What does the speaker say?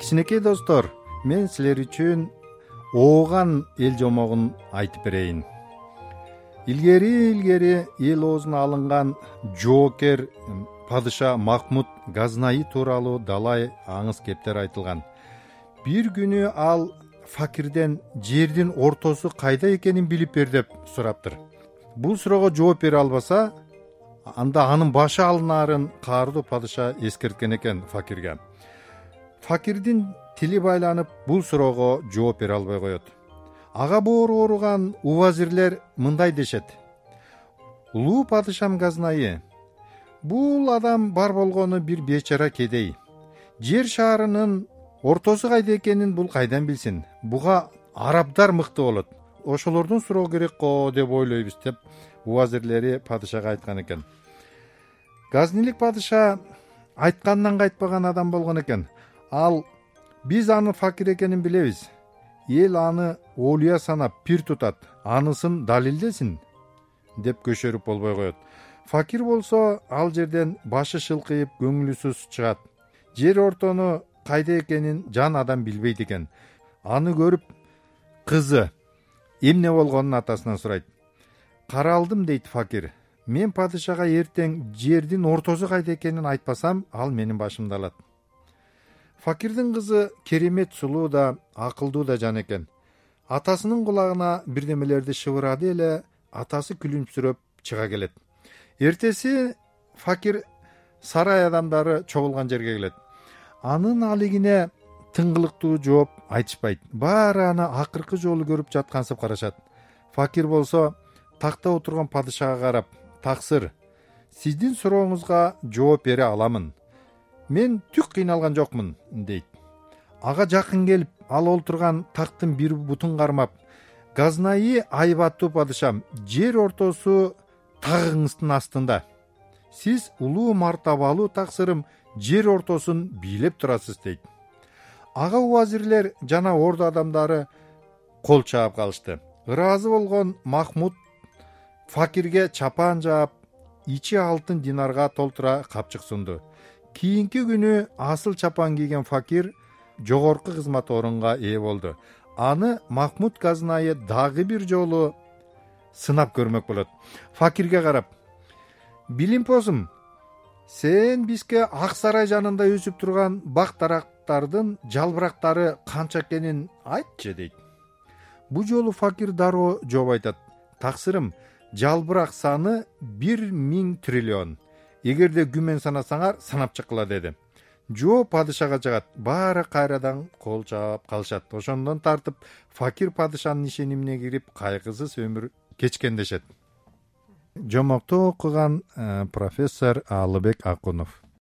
кичинекей достор мен силер үчүн ооган эл жомогун айтып берейин. Илгери илгери эл оозуна алынган жоокер падыша махмуд газнаи тууралуу далай аңыз кептер айтылган. Бир күнү ал факирден жердин ортосу кайда экенин билип бер деп сураптыр бул суроого жооп бере албаса анда анын башы алынаарын каардуу падыша эскерткен экен факирге. Факирдин тили байланып бул суроого жооп бере албай коет. Ага боору ооруган убазирлер мындай дешет. Улуу падышам газнайы бул адам бар болгону бир бечара кедей. Жер шаарынын ортосу кайда экенин бул кайдан билсин? Буга арабдар мыкты болот ошолордон суроо керек го деп ойлойбуз деп убазирлери падышага айткан экен. Газнилик падыша айтканынан кайтпаган адам болгон экен. Ал биз анын факир экенин билебиз. Эл аны олуя санап пир тутат анысын далилдесин деп көшөрүп болбой коет. Факир болсо ал жерден башы шылкыйып көңүлү суз чыгат. Жер ортону кайда экенин жан адам билбейт экен. Аны көрүп кызы эмне болгонун атасынан сурайт. Каралдым дейт факир. Мен падышага эртең жердин ортосу кайда экенин айтпасам ал менин башымды алат факирдин кызы керемет сулуу да акылдуу да жан экен. Атасынын кулагына бирдемелерди шыбырады эле атасы күлүмсүрөп чыга келет. Эртеси факир сарай адамдары чогулган жерге келет. Анын алигине тыңгылыктуу жооп айтышпайт. Баары аны акыркы жолу көрүп жаткансып карашат. Факир болсо такта отурган падышага карап таксыр сиздин сурооңузга жооп бере аламын. Мен түк кыйналган жокмун дейт. Ага жакын келип ал олтурган тактын бир бутун кармап газнаи айбаттуу падышам жер ортосу тагыңыздын астында. Сиз улуу мартабалуу таксырым жер ортосун бийлеп турасыз дейт ага убазирлер жана орду адамдары кол чаап калышты. Ыраазы болгон махмуд факирге чапан жаап ичи алтын динарга толтура капчык сунду. Кийинки күнү асыл чапан кийген факир жогорку кызмат орунга ээ болду. Аны махмуд газнайы дагы бир жолу сынап көрмөк болот. Факирге карап билимпоздум сен бизге ак сарай жанында өсүп турган бак дарактардын жалбырактары канча экенин айтчы дейт. Бул жолу факир дароо жооп айтат. Таксырым жалбырак саны бир миң триллион. Эгерде күмөн санасаңар санап чыккыла деди. Жооп падышага жагат. Баары кайрадан кол чаап калышат. Ошондон тартып факир падышанын ишенимине кирип кайгысыз өмүр кечкен дешет жомокту окуган э, профессор алыбек акунов